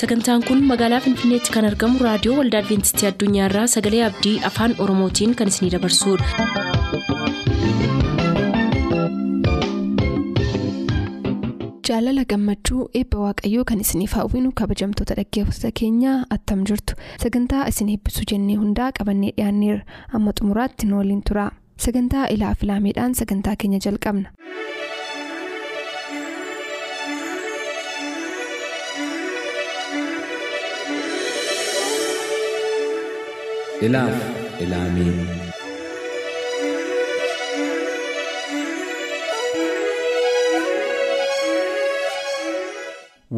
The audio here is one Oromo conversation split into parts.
sagantaan kun magaalaa finfinneetti kan argamu raadiyoo waldaa adventistii addunyaarraa sagalee abdii afaan oromootiin kan isinidabarsudha. jaalala gammachuu eebba waaqayyoo kan isiniif hawwinu kabajamtoota dhaggeeffattoota keenyaa attam jirtu sagantaa isin eebbisuu jennee hundaa qabannee dhiyaanneerra amma xumuraatti nu waliin tura sagantaa ilaa filaameedhaan sagantaa keenya jalqabna. Ilaaf ilaamee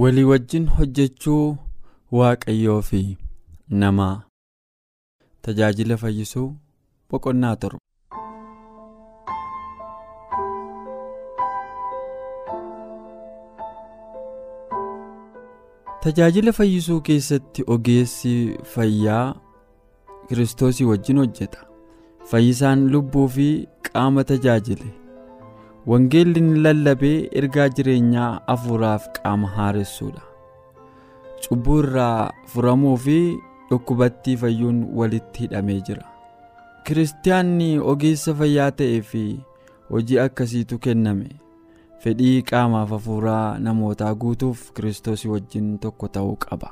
walii wajjin hojjechuu waaqayyoo fi namaa tajaajila fayyisuu boqonnaa torba. tajaajila fayyisuu keessatti ogeessi fayyaa kiristoosii wajjin hojjeta. Fayyisaan lubbuu fi qaama tajaajile. Wangeelli ni lallabee ergaa jireenyaa hafuuraaf qaama haaressuudha. Cubbuu irraa furamuu fi dhukkubattii fayyuun walitti hidhamee jira. Kiristaanni ogeessa fayyaa ta'ee fi hojii akkasiitu kenname. Fedhii qaamaaf hafuuraa namootaa guutuuf kiristoosii wajjin tokko ta'uu qaba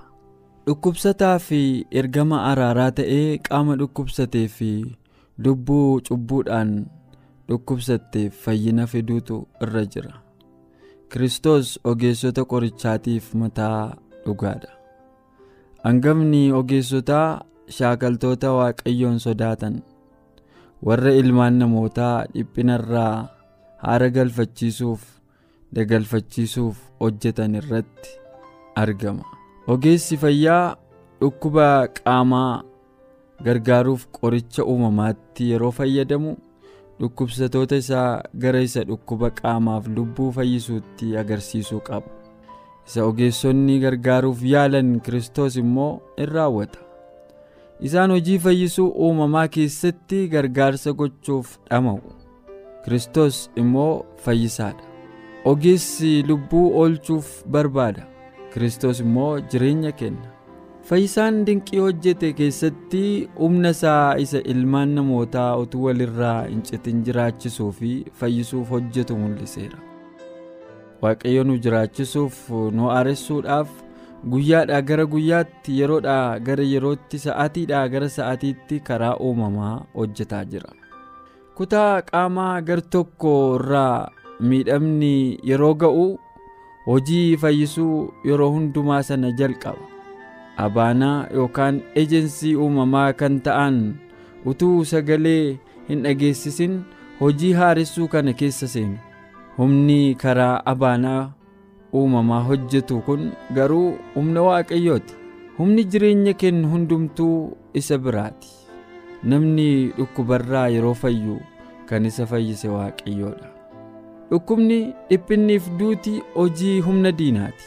dhukkubsataa fi ergama araaraa ta'ee qaama dhukkubsatee fi lubbuu cubbuudhaan dhukkubsatteef fayyina fiduutu irra jira. Kiristoos ogeessota qorichaatiif mataa dhugaadha hangafni ogeessotaa shaakaltoota waaqayyoon sodaatan. Warra ilmaan namootaa dhiphinarraa haara galfachiisuuf dagalfachiisuuf hojjetan irratti argama ogeessi fayyaa dhukkuba qaamaa gargaaruuf qoricha uumamaatti yeroo fayyadamu dhukkubsatoota isaa gara isa dhukkuba qaamaaf lubbuu fayyisuutti agarsiisuu qaba. Isa ogeessonni gargaaruuf yaalan kiristoos immoo in raawwata. Isaan hojii fayyisuu uumamaa keessatti gargaarsa gochuuf dhama'u kiristoos immoo fayyisaadha. Ogeessi lubbuu oolchuuf barbaada kiristoos immoo jireenya kenna. Fayyisaan dinqii hojjete keessatti humna isaa isa ilmaan namootaa utuu walirraa hin citin jiraachisuu fi fayyisuuf hojjetu mul'iseera. Waaqayyo nu jiraachisuuf nu haaressuudhaaf guyyaadhaa gara guyyaatti yeroodhaa gara yerootti sa'aatiidhaa gara sa'aatiitti karaa uumamaa hojjetaa jira. Kutaa qaamaa gar tokko irraa miidhamni yeroo ga'u hojii fayyisuu yeroo hundumaa sana jalqaba. Abaanaa yookaan ejensii uumamaa kan ta'an utuu sagalee hin dhageessisin hojii haaressuu kana keessa seenu. Humni karaa abaanaa uumamaa hojjetu kun garuu humna waaqayyooti humni jireenya kennu hundumtuu isa biraati. Namni dhukkubarraa yeroo fayyu kan isa fayyise waaqayyoodha dhukkubni dhiphinniif duuti hojii humna diinaati.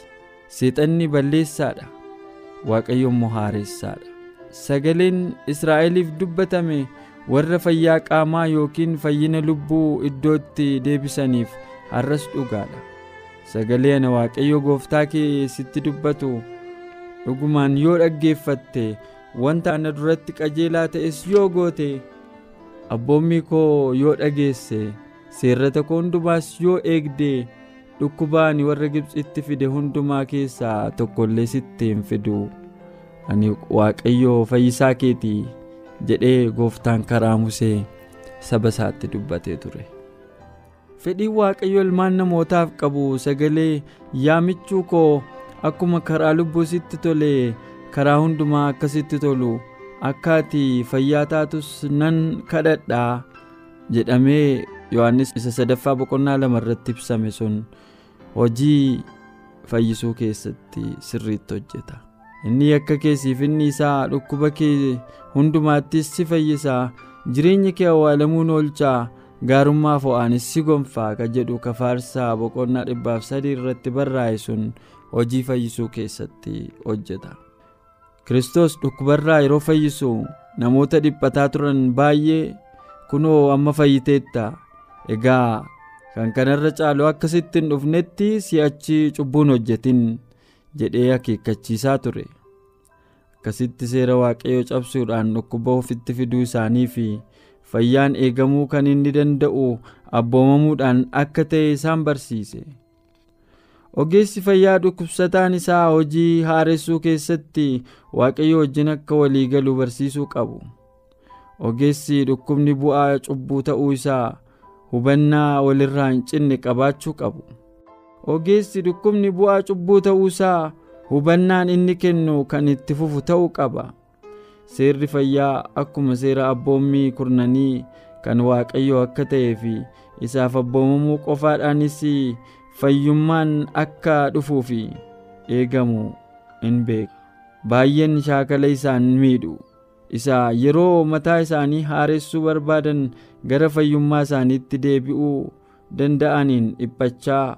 Seexanni balleessaadha. Waaqayyo immoo haaressaadha. Sagaleen israa'eliif dubbatame warra fayyaa qaamaa yookiin fayyina lubbuu iddootti deebisaniif har'as dhugaadha. Sagalee ana waaqayyo gooftaa kee sitti dubbatu dhugumaan yoo dhaggeeffatte wanta ana duratti qajeelaa ta'es yoo goote abboommii koo yoo dhageesse seerrata koo hundumaas yoo eegde dhukkubaan warra gibxitti fide hundumaa keessaa tokkollee sitti hin fidu. Ani waaqayyo fayyisaa keeti jedhee gooftaan karaa musee saba isaatti dubbatee ture. Fedhiin waaqayyo ilmaan namootaaf qabu sagalee yaamichuu koo akkuma karaa lubbuu sitti tole karaa hundumaa akkasitti tolu akka ati fayyaa taatus nan kadhadhaa jedhamee yohannis isa sadaffaa boqonnaa lama irratti ibsame sun hojii fayyisuu keessatti sirriitti hojjeta. Inni akka keessiif inni isaa dhukkuba kee hundumaattis si fayyisaa jireenya kee awwaalamuun oolchaa gaarummaa fo'aanis si gonfaa ka jedhu kafaarsaa boqonnaa dhibbaaf sadii irratti barraa'e sun hojii fayyisuu keessatti hojjeta. Kiristoos dhukkubarraa yeroo fayyisu namoota dhiphataa turan baay'ee kunoo amma fayyiteetta egaa kan kanarra caalu akkasitti hin dhufnetti si'achi cubbuun hojjetin jedhee akeekkachiisaa ture. Akkasitti seera waaqayyoo cabsuudhaan dhukkuba ofitti fiduu isaanii fi fayyaan eegamuu kan inni danda'u abboomamuudhaan akka ta'e isaan barsiise. Ogeessi fayyaa dhukkubsataan isaa hojii haaressuu keessatti waaqayyo wajjin akka walii galu barsiisuu qabu. Ogeessi dhukkubni bu'aa cubbuu ta'uu isaa hubannaa walirraa hin cinne qabaachuu qabu. Ogeessi dhukkubni bu'aa cubbuu ta'uu isaa hubannaan inni kennu kan itti fufu ta'uu qaba. Seerri fayyaa akkuma seera abboommii kurnanii kan waaqayyoo akka ta'ee fi isaaf abboomamuu qofaadhaanis fayyummaan akka dhufuuf eegamu in beeka baay'een shaakala isaan miidhu isa yeroo mataa isaanii haaressuu barbaadan gara fayyummaa isaaniitti deebi'uu danda'aniin dhiphachaa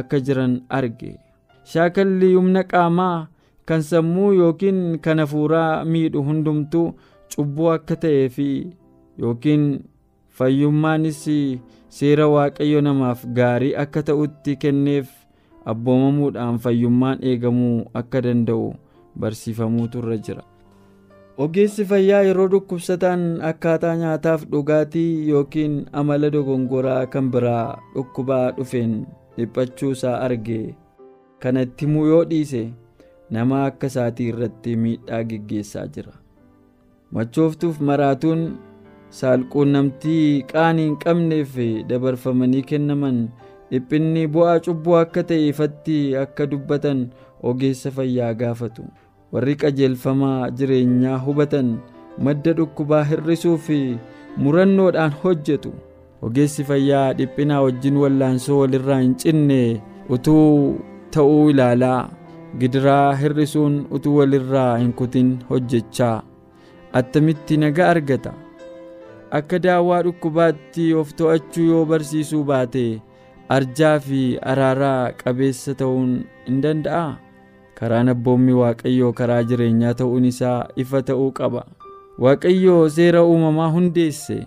akka jiran arge shaakalli humna qaamaa kan sammuu yookiin kan hafuuraa miidhu hundumtuu cubbuu akka ta'ee fi yookiin fayyummaanis seera waaqayyo namaaf gaarii akka ta'utti kenneef abboomamuudhaan fayyummaan eegamuu akka danda'u barsiifamuutu irra jira. Ogeessi fayyaa yeroo dhukkubsataan akkaataa nyaataaf dhugaatii yookiin amala dogongoraa kan biraa dhukkubaa dhufeen dhiphachuu isaa arge kana itti himuu yoo dhiise nama akka isaatii irratti miidhaa geggeessaa jira. Machooftuuf maraatuun saalquunnamtii qaanii hin qabneef dabarfamanii kennaman dhiphinni bu'aa cubbuu akka ta'e ifatti akka dubbatan ogeessa fayyaa gaafatu warri qajeelfamaa jireenyaa hubatan madda dhukkubaa hir'isuu fi murannoodhaan hojjetu. Ogeessi fayyaa dhiphinaa wajjin wallaansoo walirraa hin cinne utuu ta'uu ilaalaa. Gidiraa hir'isuun utuu walirraa hin kutin hojjechaa. Attamitti nagaa argata? Akka daawwaa dhukkubaatti of to'achuu yoo barsiisuu baate arjaa fi araaraa qabeessa ta'uun hin danda'a karaan abboommii waaqayyoo karaa jireenyaa ta'uun isaa ifa ta'uu qaba. Waaqayyoo seera uumamaa hundeesse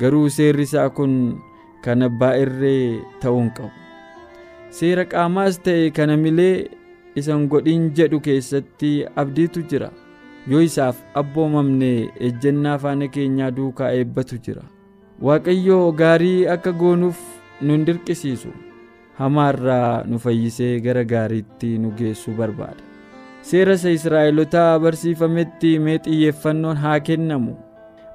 garuu seerri isaa kun kan abbaa irree ta'uu hin qabu. Seera qaamaas ta'e kana milee isan godhin jedhu keessatti abdiitu jira. Yoo isaaf abboomamne ejjennaa faana keenyaa duukaa eebbatu jira. Waaqayyoo gaarii akka goonuuf nun dirqisiisu hamaarraa nu fayyisee gara gaariitti nu geessuu barbaada. Seera isa israa'elotaa barsiifametti mee xiyyeeffannoon haa kennamu.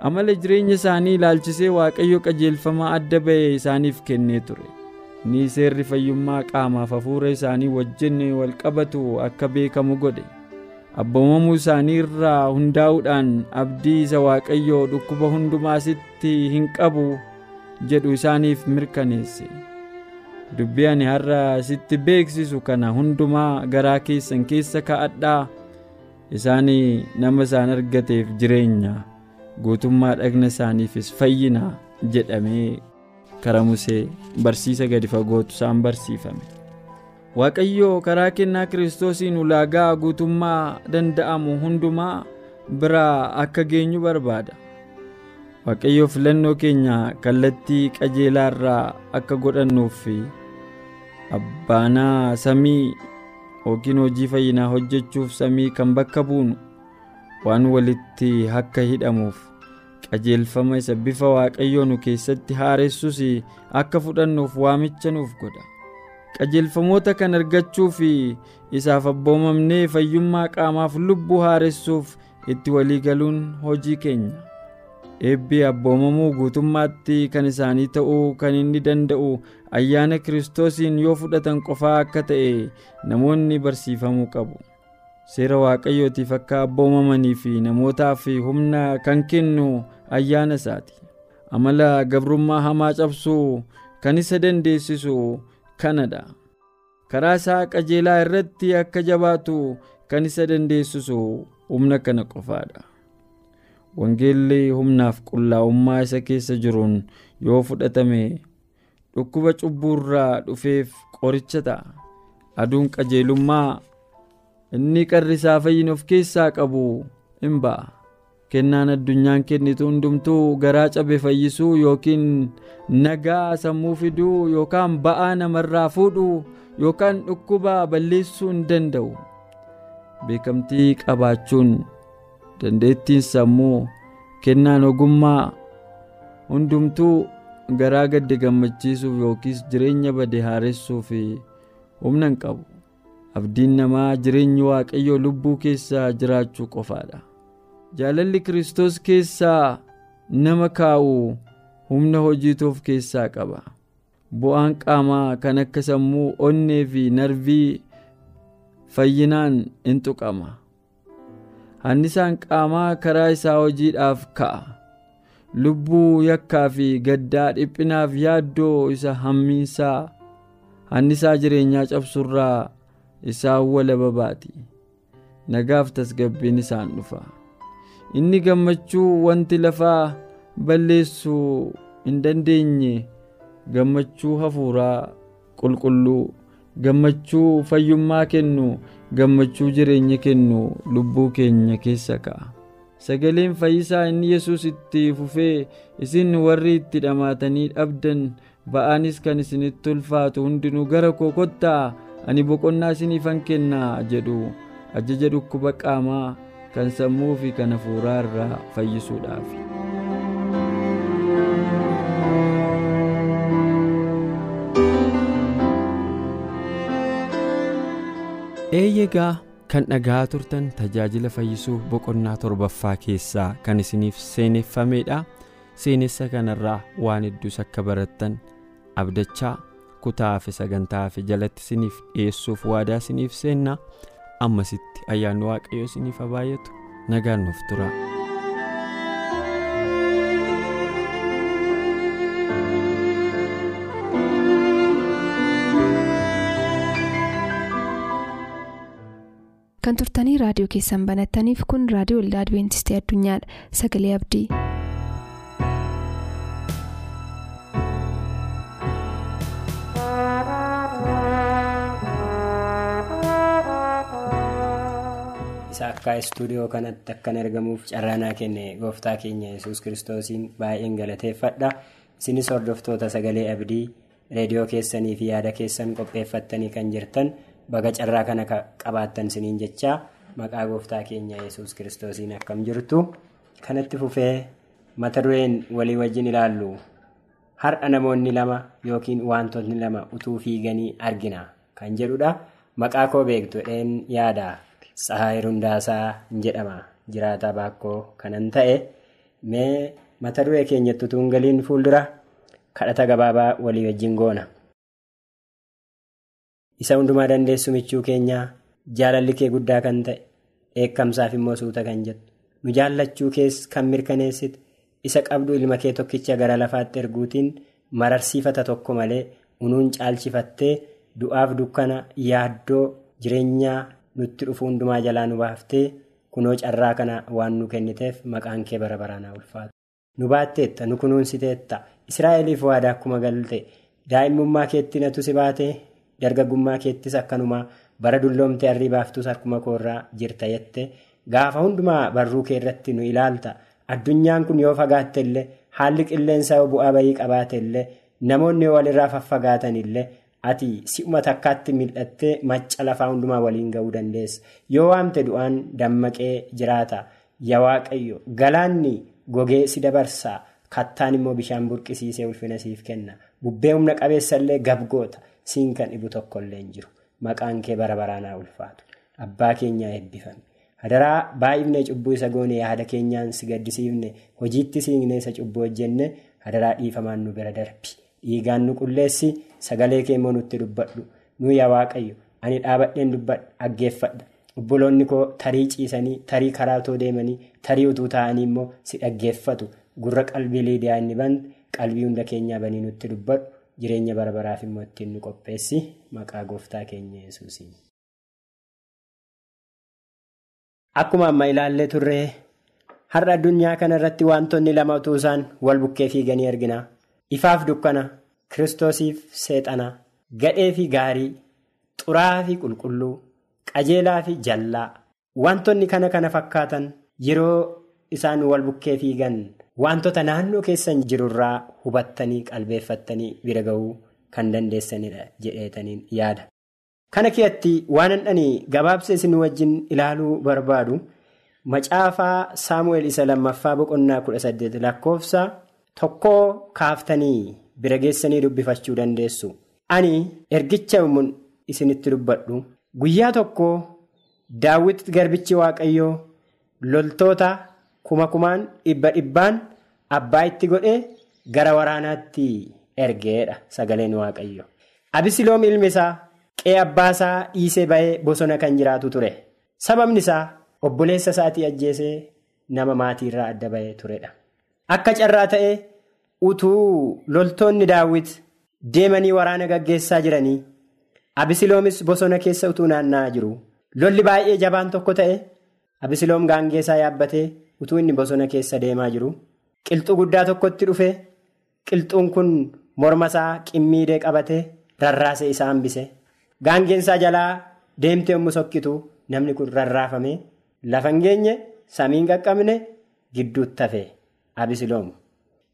Amala jireenya isaanii ilaalchisee waaqayyo qajeelfamaa adda ba'e isaaniif kennee ture. Ni seerri fayyummaa qaamaaf hafuura isaanii wajjin wal qabatu akka beekamu godhe. Abboomamuu isaanii irraa hundaa'uudhaan abdii isa waaqayyoo dhukkuba hundumaasitti hin qabu jedhu isaaniif mirkaneesse dubbii ani har'a sitti beeksisu kana hundumaa garaa keessan keessa kaa'adhaa. Isaan nama isaan argateef jireenya. Guutummaa dhagna isaaniifis fayyina jedhamee karaa musee barsiisa gadi fagootu isaan barsiifame. Waaqayyoo karaa kennaa kiristoosiin ulaagaa guutummaa danda'amu hundumaa biraa akka geenyu barbaada. Waaqayyoo filannoo keenya kallattii qajeelaa irraa akka godhannuuf abbaanaa samii yookiin hojii fayyinaa hojjechuuf samii kan bakka buunu waan walitti akka hidhamuuf qajeelfama isa bifa waaqayyoo nu keessatti haaressus akka fudhannuuf waamicha nuuf godha. Qajeelfamoota kan argachuu fi isaaf abboomamnee fayyummaa qaamaaf lubbuu haaressuuf itti walii galuun hojii keenya. Eebbi abboomamuu guutummaatti kan isaanii ta'uu kan inni danda'u ayyaana kiristoosiin yoo fudhatan qofaa akka ta'e namoonni barsiifamuu qabu. Seera waaqayyootiif akka abboomamanii fi namootaaf humna kan kennu ayyaana isaati. Amala gabrummaa hamaa cabsuu kan isa dandeessisu kanadha karaa isaa qajeelaa irratti akka jabaatu kan isa dandeessisu humna kana qofaadha. Wangeelli humnaaf qullaa'ummaa isa keessa jiruun yoo fudhatame dhukkuba cubbuurraa dhufeef qoricha ta'a. Aduun qajeelummaa inni qarri isaa fayyina of keessaa qabu in ba'a. Kennaan addunyaan kennitu hundumtuu garaa cabe fayyisuu yookiin nagaa sammuu fiduu yookaan ba'aa namarraa fuudhuu yookaan dhukkuba balleessuu hin danda'u. Beekamtii qabaachuun dandeettiin sammuu kennaan ogummaa hundumtuu garaa gadde gammachiisuuf yookiis jireenya bade haaressuuf humna hin qabu. Abdiin namaa jireenyi waaqayyoo lubbuu keessaa jiraachuu qofaadha. Jaalalli kiristoos keessaa nama kaa'u humna hojiituuf keessaa qaba. Bu'aan qaamaa kan akka sammuu onnee fi narvii fayyinaan in tuqama. Hannisaan qaamaa karaa isaa hojiidhaaf ka'a lubbuu yakkaa fi gaddaa dhiphinaaf yaaddoo isa hammiinsaa. Hannisaa jireenyaa cabsurraa isaan walaba baati nagaaf tasgabbiin isaan dhufa. Inni gammachuu wanti lafaa balleessuu hin dandeenye gammachuu hafuuraa qulqulluu gammachuu fayyummaa kennu gammachuu jireenya kennu lubbuu keenya keessa ka'a sagaleen fayyisaa inni yesus itti fufee isin warri itti dhamaatanii dhabdan ba'aanis kan isinitti ulfaatu hundinuu gara koo kottaa ani boqonnaa isiniifan kennaa jedhu ajaja dhukkuba qaamaa kan sammuu fi kan hafuuraa irraa fayyisuudhaaf. eeyyegaa kan dhagaa turtan tajaajila fayyisuu boqonnaa torbaffaa keessaa kan isiniif seeneffameedha seenessa kanarraa waan hedduus akka barattan abdachaa kutaa fi sagantaa fi jalatti isiniif dhiyeessuuf waadaa isiniif seenna ammasitti ayyaanni waaqayyoo isiniif haa baay'atu nagaan nuuf tura. Kan turtanii raadiyoo keessan banattaniif kun raadiyoo waldaa adventistii addunyaadha sagalee abdii. isa akka istuudiyoo kanatti akkan argamuuf carraanaa kenne gooftaa keenya yesus kiristoosiin baay'een galateeffadha isinis hordoftoota sagalee abdii reediyoo keessanii fi yaada keessan qopheeffattanii kan jirtan baga carraa kana qabaattan siniin jechaa maqaa gooftaa keenya yesus kiristoosiin akkam jirtu? Kanatti fufee mata dureen walii wajjin ilaallu. Har'a namoonni lama yookiin wantootni lama utuu fiiganii argina kan jedhudha. Maqaa koo beektu dheen yaada Tsahaayii Rundaasaa jedhama. Jiraataa baakkoo kanan ta'e mee mata duree keenyatti utuu hin galiin fuuldura? Kadhata gabaabaa walii wajjin goona. Isa hundumaa dandeessu michuu keenyaa jaalalli kee guddaa kan ta'e dheekkamsaaf immoo suuta kan jettu nu jaallachuu kees kan mirkaneessite isa qabdu ilma kee tokkicha gara lafaatti erguutiin mararsiifata tokko malee unuun caalchifattee du'aaf dukkana yaaddoo jireenyaa. nutti dhufu hundumaa jalaa nu baaftee kunoo carraa kana waan nu kenniteef maqaan kee bara baraanaa ulfaatu. Nu baatteetta nu kunuunsiteetta Israa'eliif waadaa akkuma galte daa'imummaa keetti natu si baatee dargaggummaa keettis akkanumaa bara dulloomtee harrii baaftus harkuma koorraa jirta jette. Gaafa hundumaa barruu kee irratti nu ilaalta. Addunyaan kun yoo fagaatte illee haalli qilleensaa bu'aa bayii qabaate illee namoonni walirraa faffagaatan illee. ati si'uma takkaatti mil'attee macca lafaa hundumaa waliin ga'uu dandeessa. Yoo waamte du'aan dammaqee jiraata. Yaa waaqayyo galaanni gogee si dabarsaa kattaan immoo bishaan burqisiisee ulfina siif kenna. Bubbee humna qabeessallee gabgoota siin kan dhibu tokkollee hin jiru. Maqaan kee bara baraanaa ulfaatu. Abbaa keenyaa eebbifame. Hadaraa baay'ifnee cubbuu isa goone yaada keenyaan si gaddisiifne hojiitti siinee isa cubbuu hojjenne hadaraa dhiifamaan nu bira darbi. dhiigaan nu qulleessi sagalee kee immoo nutti dubbadhu. Nu yaa waaqayyo ani dhaabadheen dubbadha dhaggeeffadha obboloonni koo tarii ciisanii tarii karaatoo deemanii tarii utuu ta'anii immoo si dhaggeeffatu gurra qalbii liidiyaa inni bante qalbii hunda keenyaa banii nutti dubbadhu jireenya bara baraaf immoo ittiin nu qopheessi maqaa gooftaa keenya yesuusiin. akkuma amma ilaallee turree har'a addunyaa kana irratti wantoonni lama utuu isaan wal bukkee fiiganii argina. ifaaf dukkana kiristoosiif seexana gadhee fi gaarii xuraa fi qulqulluu qajeelaa fi jallaa wantoonni kana kana fakkaatan yeroo isaan wal bukkee fiigan wantoota naannoo keessan jirurraa hubattanii qalbeeffattanii bira ga'uu kan dandeessanidha jedheetaniin yaada. Kana keessatti waan handhanii gabaabsee isin wajjin ilaaluu barbaadu macaafaa saamu'eel isa lammaffaa boqonnaa kudha saddeet lakkoofsa tokkoo kaaftanii bira geessanii dubbifachuu dandeessu. Ani ergicha yommuun isinitti dubbadhu guyyaa tokko daawwit garbichi waaqayyoo loltoota kuma kumaan dhibba dhibbaan abbaa itti godhee gara waraanaatti ergeedha sagaleen waaqayyo. Abisiloom ilmi isaa qe'ee abbaa isaa dhiisee ba'ee bosona kan jiraatu ture. Sababni isaa obboleessa isaatii ajjeesee nama maatiirraa adda ba'ee turedha. Akka carraa ta'ee utuu loltoonni daawwit deemanii waraana gaggeessaa jiranii abisiloomis bosona keessa utuu naanna'aa jiru. Lolli baay'ee jabaan tokko ta'e abisiloom gaangeessaa yaabbatee utuu inni bosona keessa deemaa jiru. Qilxuu guddaa tokkotti dhufe qilxuun kun morma isaa qimmiidee qabatee rarraasee isaa hambise. Gaangeensaa jalaa deemtee yommuu sokkitu namni kun rarraafame lafa hin geenye samiin qaqqabne gidduutti hafe abisiloom.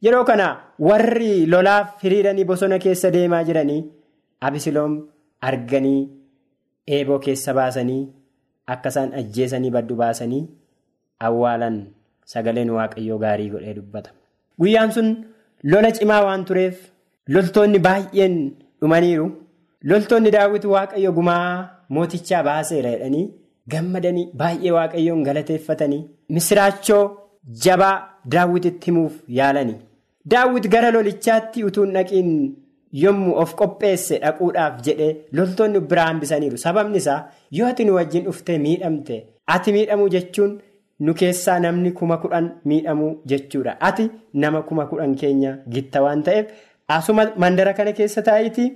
Yeroo kana warri lolaaf hiriiranii bosona keessa deemaa jiranii abisiloom arganii eeboo keessa baasanii akka isaan ajjeesanii baddu baasanii awwaalan sagaleen waaqayyoo gaarii godhee dubbata. Guyyaan sun lola cimaa waan tureef loltoonni baay'een dhumaniiru. Loltoonni daawwiti waaqayyo gumaa mootichaa baaseera jedhanii gammadanii baay'ee waaqayyoon galateeffatanii misiraachoo jabaa daawwititti himuuf yaalanii. Daawwit gara lolichaatti utuu hin dhaqiin yommuu of qopheesse dhaquudhaaf jedhee loltoonni biraa hambisaniiru. Sababni isaa yoo ati nu wajjin dhuftee miidhamte ati miidhamuu jechuun nu keessaa namni kuma kudhan miidhamuu jechuudha. Ati nama kuma kudhan keenya gitta waan ta'eef asuma mandara kana keessa taa'itii.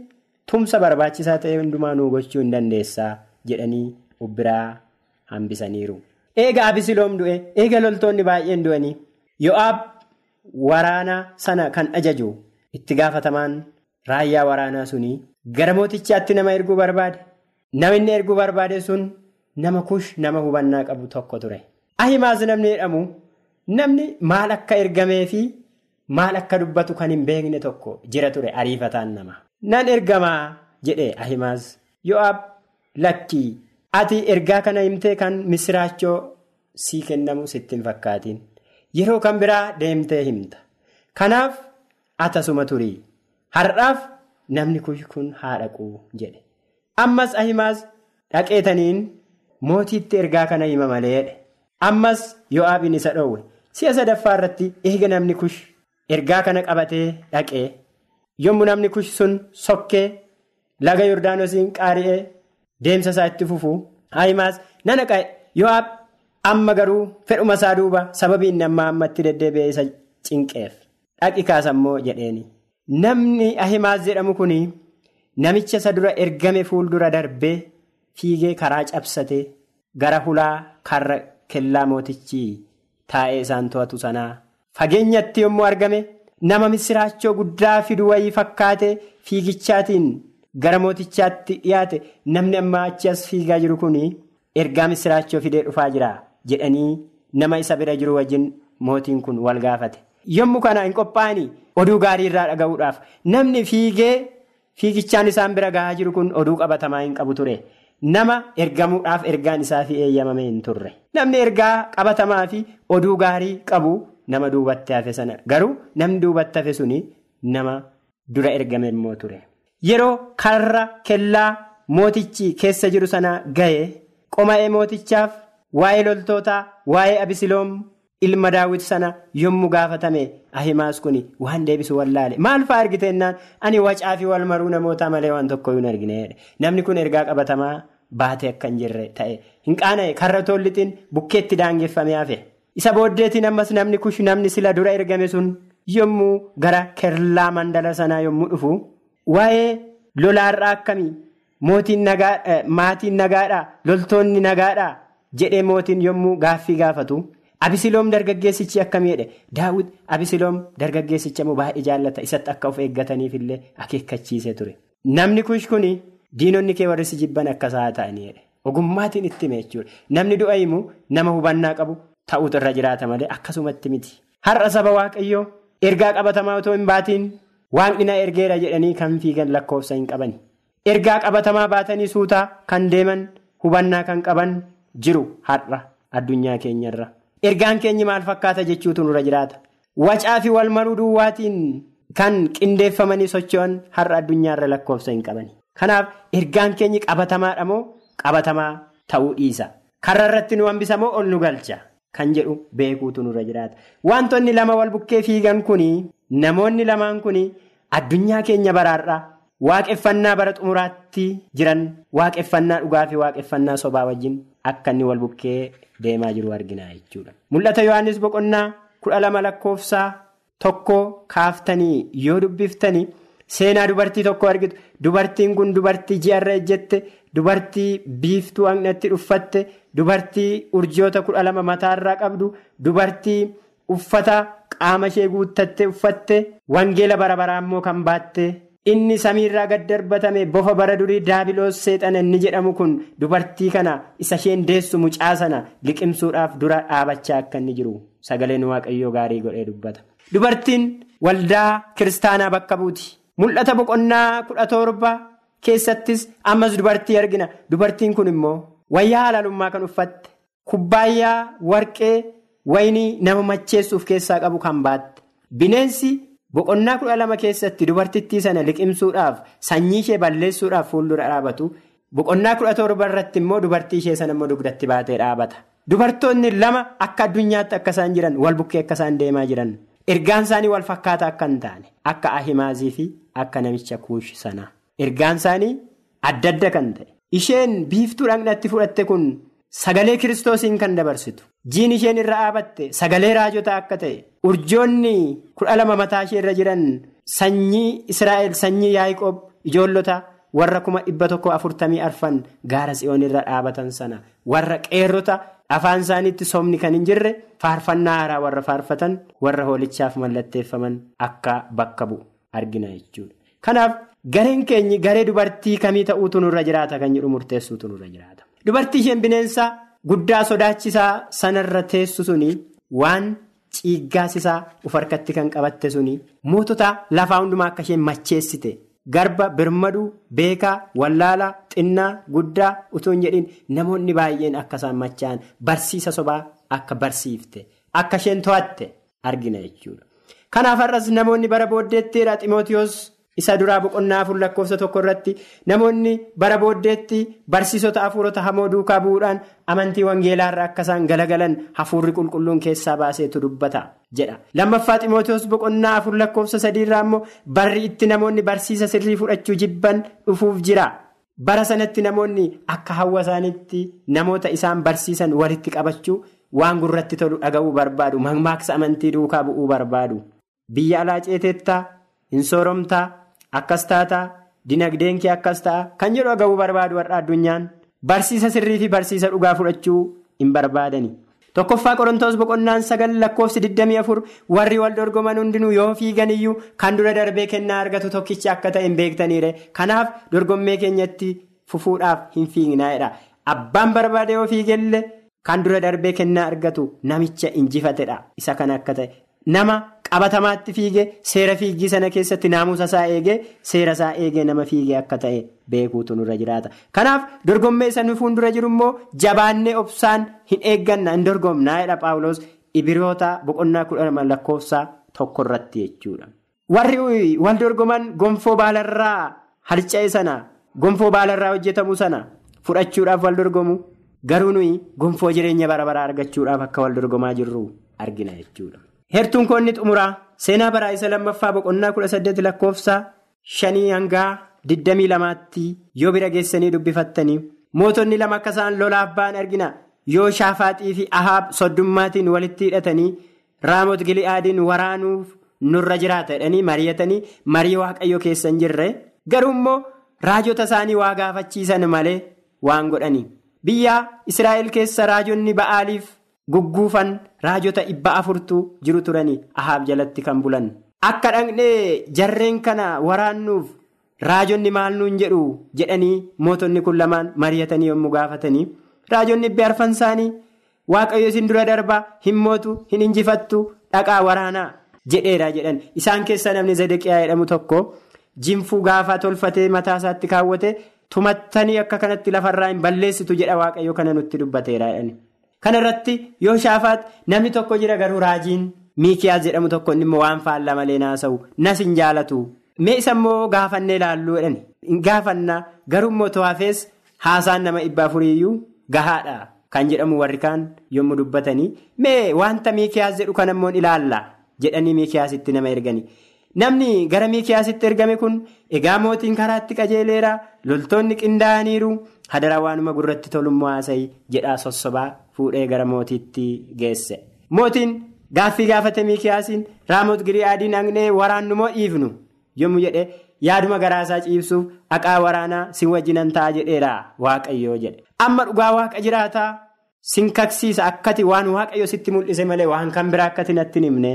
Tumsa barbaachisaa ta'e hundumaa nuu gochuu hin dandeessaa jedhanii biraa hambisaniiru. Eega Abisiloom du'e eega loltoonni baay'een du'anii Yo'aab waraana sana kan ajaju itti gaafatamaan raayyaa waraanaa sunii gara mootichaatti nama erguu barbaade. Namni erguu barbaade sun nama kush nama hubannaa qabu tokko ture. Ahimaas namni jedhamu namni maal akka ergamee fi maal akka dubbatu kan hin beekne tokko jira ture ariifataan nama. Nan ergamaa jedhe Ahimaas Yo'aab lakkii ati ergaa kana himtee kan misiraachoo sii kennamu sitti hin fakkaatiin yeroo kan biraa deemtee himta. Kanaaf atasuma turii har'aaf namni kun haa dhaquu jedhe. Ammas Ahimaas dhaqeetaniin mootiitti ergaa kana hima maleedha. Ammas Yo'aabiin isa dhoowwe si'a sadaffaa irratti eega namni kush ergaa kana qabatee dhaqee. yommuu namni kush sun sokkee laga yordaanosiin qaari'ee deemsa isaa itti fufu Ahimaas nana qa'e Yo'aab amma garuu fedhuma isaa duuba sababii inni amma ammatti deddeebi'ee isa cinqeef dhaqi kaasammoo jedheeni. Namni Ahimaas jedhamu kun namicha isa dura ergame fuuldura darbee fiigee karaa cabsatee gara hulaa karra kellaa mootichi taa'ee isaan to'atu sanaa fageenyatti yommuu argame. Nama misiraachoo guddaa fidu wayii fakkaate fiigichaatiin gara mootichaatti dhiyaate namni amma achi as fiigaa jiru kun ergaa misiraachoo fidee dhufaa jira jedhanii nama isa bira jiru wajjin mootiin kun wal gaafate. Yommuu kana hin qophaa'anii oduu gaarii irraa dhaga'uudhaaf namni fiigee fiigichaan isaan bira gahaa jiru kun oduu qabatamaa hin qabu ture. Nama ergamuudhaaf ergaan isaa fi eeyyamamee hin turre. Namni ergaa qabatamaa fi oduu gaarii qabu. Nama duubatti hafe sana garuu namni duubatti hafe suni nama dura ergame immoo ture. Yeroo karra kellaa mootichi keessa jiru sana ga'e qoma'ee mootichaaf waa'ee loltootaa waa'ee abisiloom ilma daawwiti sana yommuu gaafatame ahimaas kun waan deebisu wallaale maal fa'aa argiteennaan ani wacaa fi wal maruu namootaa malee waan tokko hin argine namni kun ergaa qabatamaa baatee akka hin jirre ta'e. Hin qaana'e karra tollitiin bukkeetti daangeffamee hafe. Isa booddeetiin ammas namni kush namni sila dura ergame sun yommuu gara kellaa mandala sanaa yommuu dhufu waa'ee lolaarraa akkamii? Maatiin nagaadhaa? Loltoonni nagaadhaa? Jedhee mootiin yommuu gaaffii gaafatu abisiloom dargaggeessichi akkamiidha daawwit abisiloom dargaggeessicha immoo baay'ee jaallata isatti akka of eeggataniifillee akeekkachiisee ture. Namni kush kun diinonni kee warri si jibban akkasaa ta'aniidha ogummaatiin itti hime jechuudha namni du'a himu nama hubannaa qabu. ta'utu irra jiraata malee akkasumatti miti. Har'a saba waaqayyoo ergaa qabatamaa otoo hin baatiin waaqni ergeera jedhanii kan fiigan lakkoofsa hin qabani. Ergaa qabatamaa baatanii suutaa kan deeman hubannaa kan qaban jiru har'a addunyaa keenyarra. Ergaan keenyi maal fakkaata jechuutu nurra jiraata. Wacaa fi wal maruu duwwaatiin kan qindeeffamanii socho'an har'a addunyaarra lakkoofsa hin qabani. Kanaaf ergaan keenyi qabatamaadha moo qabatamaa ta'uu dhiisa. Karra irratti nu hambisa moo ol nu galcha kan jedhu beekuutu nurra jiraata. Wantoonni lama wal bukkee fiigan kuni namoonni lamaan kuni addunyaa keenya baraarraa waaqeffannaa bara xumuraatti jiran waaqeffannaa dhugaa fi waaqeffannaa sobaa wajjin akka inni wal bukkee deemaa jiru argina jechuudha. Mul'ata Yohaannis boqonnaa kudha lama lakkoofsaa tokko kaaftanii yoo dubbiftanii seenaa dubartii tokko argitu dubartiin kun dubartii ji'arra ejjette dubartii biiftuu haqnatti dhuffatte dubartii urjoota kudha lama mataarraa qabdu dubartii uffata qaama ishee guuttatte uffatte wangeela bara baraa immoo kan baatte inni samiirraa gad darbatame bofa bara durii daabiloos seexana inni jedhamu kun dubartii kana isa isheen deessu mucaa sana liqimsuudhaaf dura dhaabachaa akka inni jiru sagaleen waaqayyoo gaarii godhee dubbata. Dubartiin waldaa kiristaanaa bakka buuti. Mul'ata boqonnaa kudha torba keessattis ammas dubartii argina. Dubartiin kun immoo wayyaa halaalummaa kan uffatte kubbaayyaa warqee waynii nama macheessuuf keessaa qabu kan baatte. Bineensi boqonnaa kudha lama keessatti dubartittii sana liqimsuudhaaf sanyii ishee balleessuudhaaf fuuldura dhaabatu. Boqonnaa kudha torba irratti immoo dubartii ishee sana immoo dugdatti baatee dhaabata. Dubartoonni lama akka addunyaatti akka isaan jiran wal bukkee akka isaan deemaa jiran. Ergaan isaanii wal fakkaataa akka hin taane akka ahimaazii fi akka namicha kuush sanaa. Ergaan isaanii adda adda kan ta'e. Isheen biiftuu dhaqnatti fudhatte kun sagalee kiristoosiin kan dabarsitu. Jiin isheen irra dhaabatte sagalee raajotaa akka ta'e. Urjoonni kudha lama mataa ishee irra jiran sanyii Israa'el sanyii Yaaqoob ijoollota warra kuma dhibba tokko afurtamii arfan gaara tsiyoon irra dhaabatan sana warra qeerrota. Afaan isaaniitti somni kan hin jirre faarfannaa haaraa warra faarfatan warra hoolichaaf mallatteeffaman akka bakka bu'u argina jechuudha. Kanaaf gareen keenyi garee dubartii kamii ta'uutu nurra jiraata kan jedhu murteessuutu nurra jiraata. Dubartii isheen bineensa guddaa sodaachisaa sanarra teessu suni waan ciiggaasisaa uf harkatti kan qabatte suni mootota lafaa hundumaa akka isheen macheessite. Garba birmaduu beekaa wallaalaa xinnaa guddaa utuu hin jedhin namoonni baay'een akka isaan machaa'an barsiisa sobaa akka barsiifte akka isheen to'atte argina jechuudha. Kanaaf har'as namoonni bara booddeettiidha Ximootiyoos isa duraa boqonnaa afur lakkoofsa tokko irratti namoonni bara booddeetti barsiisota hafuurota hamoo duukaa bu'uudhaan amantii wangeelaarraa akka isaan galagalan hafuurri qulqulluun keessaa baaseetu dubbata. jedha lammaffaa ximootiyoos boqonnaa afur lakkoofsa sadiirraa immoo barri itti namoonni barsiisa sirrii fudhachuu jibban dhufuuf jira bara sanatti namoonni akka hawwa isaaniitti namoota isaan barsiisan walitti qabachuu waan gurratti tolu dhaga'uu barbaadu mammaaksa amantii duukaa bu'uu barbaadu biyya alaa ceeteettaa hin sooromtaa akkas taataa dinagdeen kee akkas ta'a. Kan jedhu dhaga'uu barbaadu har'a addunyaan. Barsiisa sirrii fi barsiisa dhugaa fudhachuu hin barbaadani. tokkoffaa qorontoos boqonnaan sagal lakkoofsi 24 warri wal dorgoman hundinuu yoo fiigan iyyuu kan dura darbee kennaa argatu tokkicha akka ta'e hin beektaniire. Kanaaf dorgommee keenyatti fufuudhaaf hin fiignaa'edha abbaan barbaade yoo fiigellee kan dura darbee kennaa argatu namicha injifatedha isa kan akka ta'e. Nama qabatamaatti fiige seera fiigii sana keessatti naamusa isaa eegee seera isaa eegee nama fiigee akka ta'e beekuutu nurra jiraata kanaaf dorgommee isa fuuldura jiru immoo jabaannee obsaan hin eegganna hin dorgomnaa jedha paawuloos ibiroota boqonnaa kudha lakkoofsaa tokko irratti jechuudha. warri wal dorgoman gonfoo baalarraa harca'e sana gonfoo baalarraa hojjetamu sana fudhachuudhaaf wal dorgomu garuu nuyi gonfoo jireenya bara baraa argachuudhaaf akka wal dorgomaa jirru argina jechuudha. Heertuun koonni xumuraa seenaa baraa isa lammaffaa boqonnaa kudha saddeet lakkoofsa shanii hangaa digdamii lamaatti yoo bira geessanii dubbifattanii mootonni lama akka isaan lolaaf ba'an argina. Yoo shaafaaxii fi ahaab soddummaatiin walitti hidhatanii raamot gili'aadiin waraanuuf nurra jiraata jedhanii mari'atanii marii waaqayyo keessa hin jirre. Garuu immoo raajota isaanii waa gaafachiisan malee waan godhanii biyya israa'el keessa raajonni ba'aaliif. Gugguufan raajota dhibba afurtu jiru turanii ahaab jalatti kan bulan akka dhaqnee jarreen kana waraannuuf raajonni maal nuun jedhu jedhanii mootonni kun lamaan mari'atanii yommuu gaafatanii raajonni dhibbi arfan isaanii waaqayyo isin dura darbaa hin mootu hin injifattu dhaqaa waraanaa jedheera jedhan isaan keessa namni zedeqiyaa jedhamu tokko jinfuu gaafaa tolfatee mataa isaatti kaawwate tumattanii akka kanatti lafarraa hin balleessitu jedha waaqayyo kana nutti dubbateera jedhani. Kana irratti yoo shaafaat namni tokko jira garuu raajiin miikiyaas jedhamu tokko immoo waan faallaa malee naasa'u nas hin jaalatu. Mee isa immoo gaafannee ilaalluu jedhani. Hin gaafannaa garuu immoo to'afees haasaan nama dhibba afuriiyyuu gahaadha kan jedhamu warri kaan yommuu dubbatanii mee wanta miikiyaas jedhu kana immoo ilaalla jedhanii miikiyaasitti nama ergani. Namni gara miikiyaasitti ergame kun egaa mootiin karaatti qajeeleera loltoonni qindaa'aniiru hadaraa waanuma gurratti tolummaa haasa'i jedhaa sossobaa fuudhee gara mootiitti geesse. Mootiin gaaffii gaafate miikiyaasiin raamoot giriyaadiin haqnee waraannumoo dhiifnu yommuu jedhe yaaduma garaasaa ciibsuuf haqaa waraanaa sin wajjinan ta'a jedheera waaqayyoo jedhe. Amma dhugaa waaqa jiraataa sin kaksiisa akkati waan waaqayyo sitti mul'ise malee waan kan biraa akkati natti himne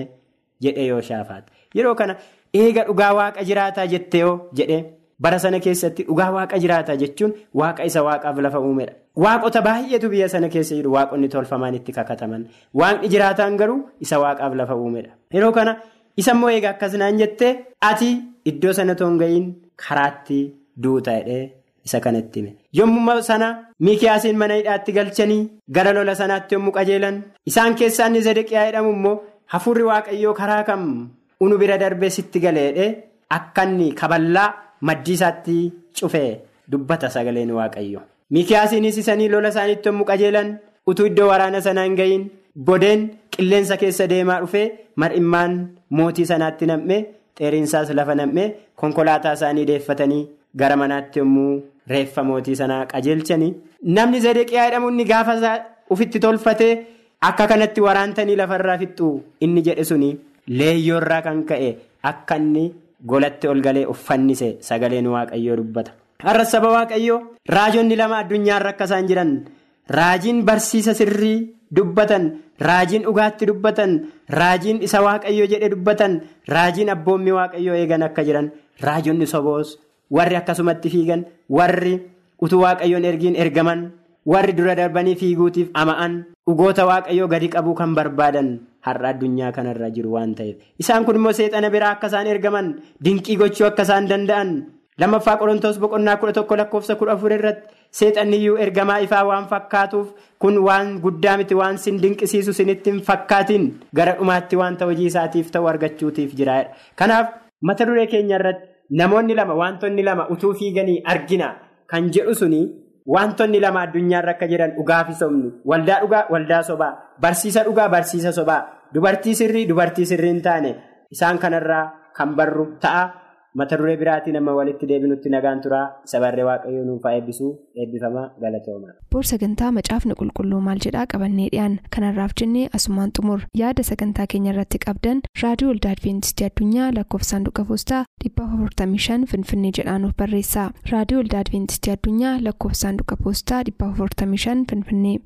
jedhe yoo shaafaate. Yeroo kana eega dhugaa waaqa jiraataa jettee yoo jedhe bara sana keessatti dhugaa waaqa jiraataa jechuun waaqa isa waaqaaf lafa uumedha. Waaqota baay'eetu biyya sana keessa jiru waaqonni tolfamaan itti kakataman. Waaqni jiraataan garuu isa waaqaaf lafa uumedha. Yeroo kana isa immoo eega akkasnaan jettee ati iddoo sana toonga'iin karaatti duuta jedhee isa kanatti hime. Yommuu sana miikiyaasiin mana hidhaatti galchanii gara lola sanaatti yommuu qajeelan isaan keessaa inni zedeqiyaa jedhamu immoo hafuurri waaqayyoo karaa kam unu bira darbee sitti galeedhe akka inni kaballaa maddii isaatti cufee dubbata sagaleen waaqayyo. Miikiyaasiinis isanii lola isaaniitti yommuu qajeelan utuu iddoo waraana sanaa hin ga'iin bodeen qilleensa keessa deemaa dhufee mar'immaan mootii sanaatti nam'ee xeeriinsaas lafa nam'ee konkolaataa isaanii deeffatanii gara manaatti yommuu reeffa mootii sanaa qajeelchanii namni zedeqiyaa jedhamu inni gaafa ufitti tolfatee akka kanatti waraantanii lafarraa fixxu inni jedhe suni. Leeyyoorraa kan ka'e akka inni golatti ol galee uffannise sagaleen waaqayyoo dubbata. Har'a saba waaqayyoo raajonni lama addunyaarra akka isaan jiran raajiin barsiisa sirrii dubbatan raajiin dhugaatti dubbatan raajiin isa waaqayyoo jedhe dubbatan raajiin abboommi waaqayyoo eegan akka jiran raajonni soboos warri akkasumatti fiigan warri utuu waaqayyoon ergiin ergaman warri dura darbanii fiiguutiif ama'an dhugoota waaqayyoo gadi qabuu kan barbaadan. Har'a addunyaa kanarra jiru waan ta'eef isaan kun immoo seexana biraa akka isaan ergaman dinqii gochuu akka isaan danda'an lammaffaa qorontoos boqonnaa kudha tokko lakkoofsa kudha afur irratti seexanniyyuu ergamaa ifaa waan fakkaatuuf kun waan guddaa miti waan sin dinqisiisu sinitti hin fakkaatiin gara dhumaatti wanta hojii isaatiif ta'u argachuutiif jiraadha. Kanaaf mata duree keenya irratti namoonni lama wantoonni lama utuu fiiganii argina kan jedhu suni. Wantoonni lama addunyaarra akka jiran dhugaa fi sobni waldaa dhugaa waldaa sobaa barsiisa dhugaa barsiisa sobaa dubartii sirrii dubartii sirrii hin taane isaan kanarraa kan barru ta'a mata duree biraatiin amma walitti deebinutti nagaan turaa isa barree waaqayyoo nuuf eebbisuu eebbifama galatooma. Boor sagantaa macaafni qulqulluu maal jedhaa qabannee dhiyaan kanarraaf jennee asumaan xumur yaada sagantaa keenya irratti qabdan raadiyoo waldaa adventistii addunyaa lakkoofsa saanduqa poostaa 455 finfinnee jedhaanuf barreessa raadiyoo waldaa adventistii addunyaa lakkoofsa saanduqa poostaa 455 finfinnee.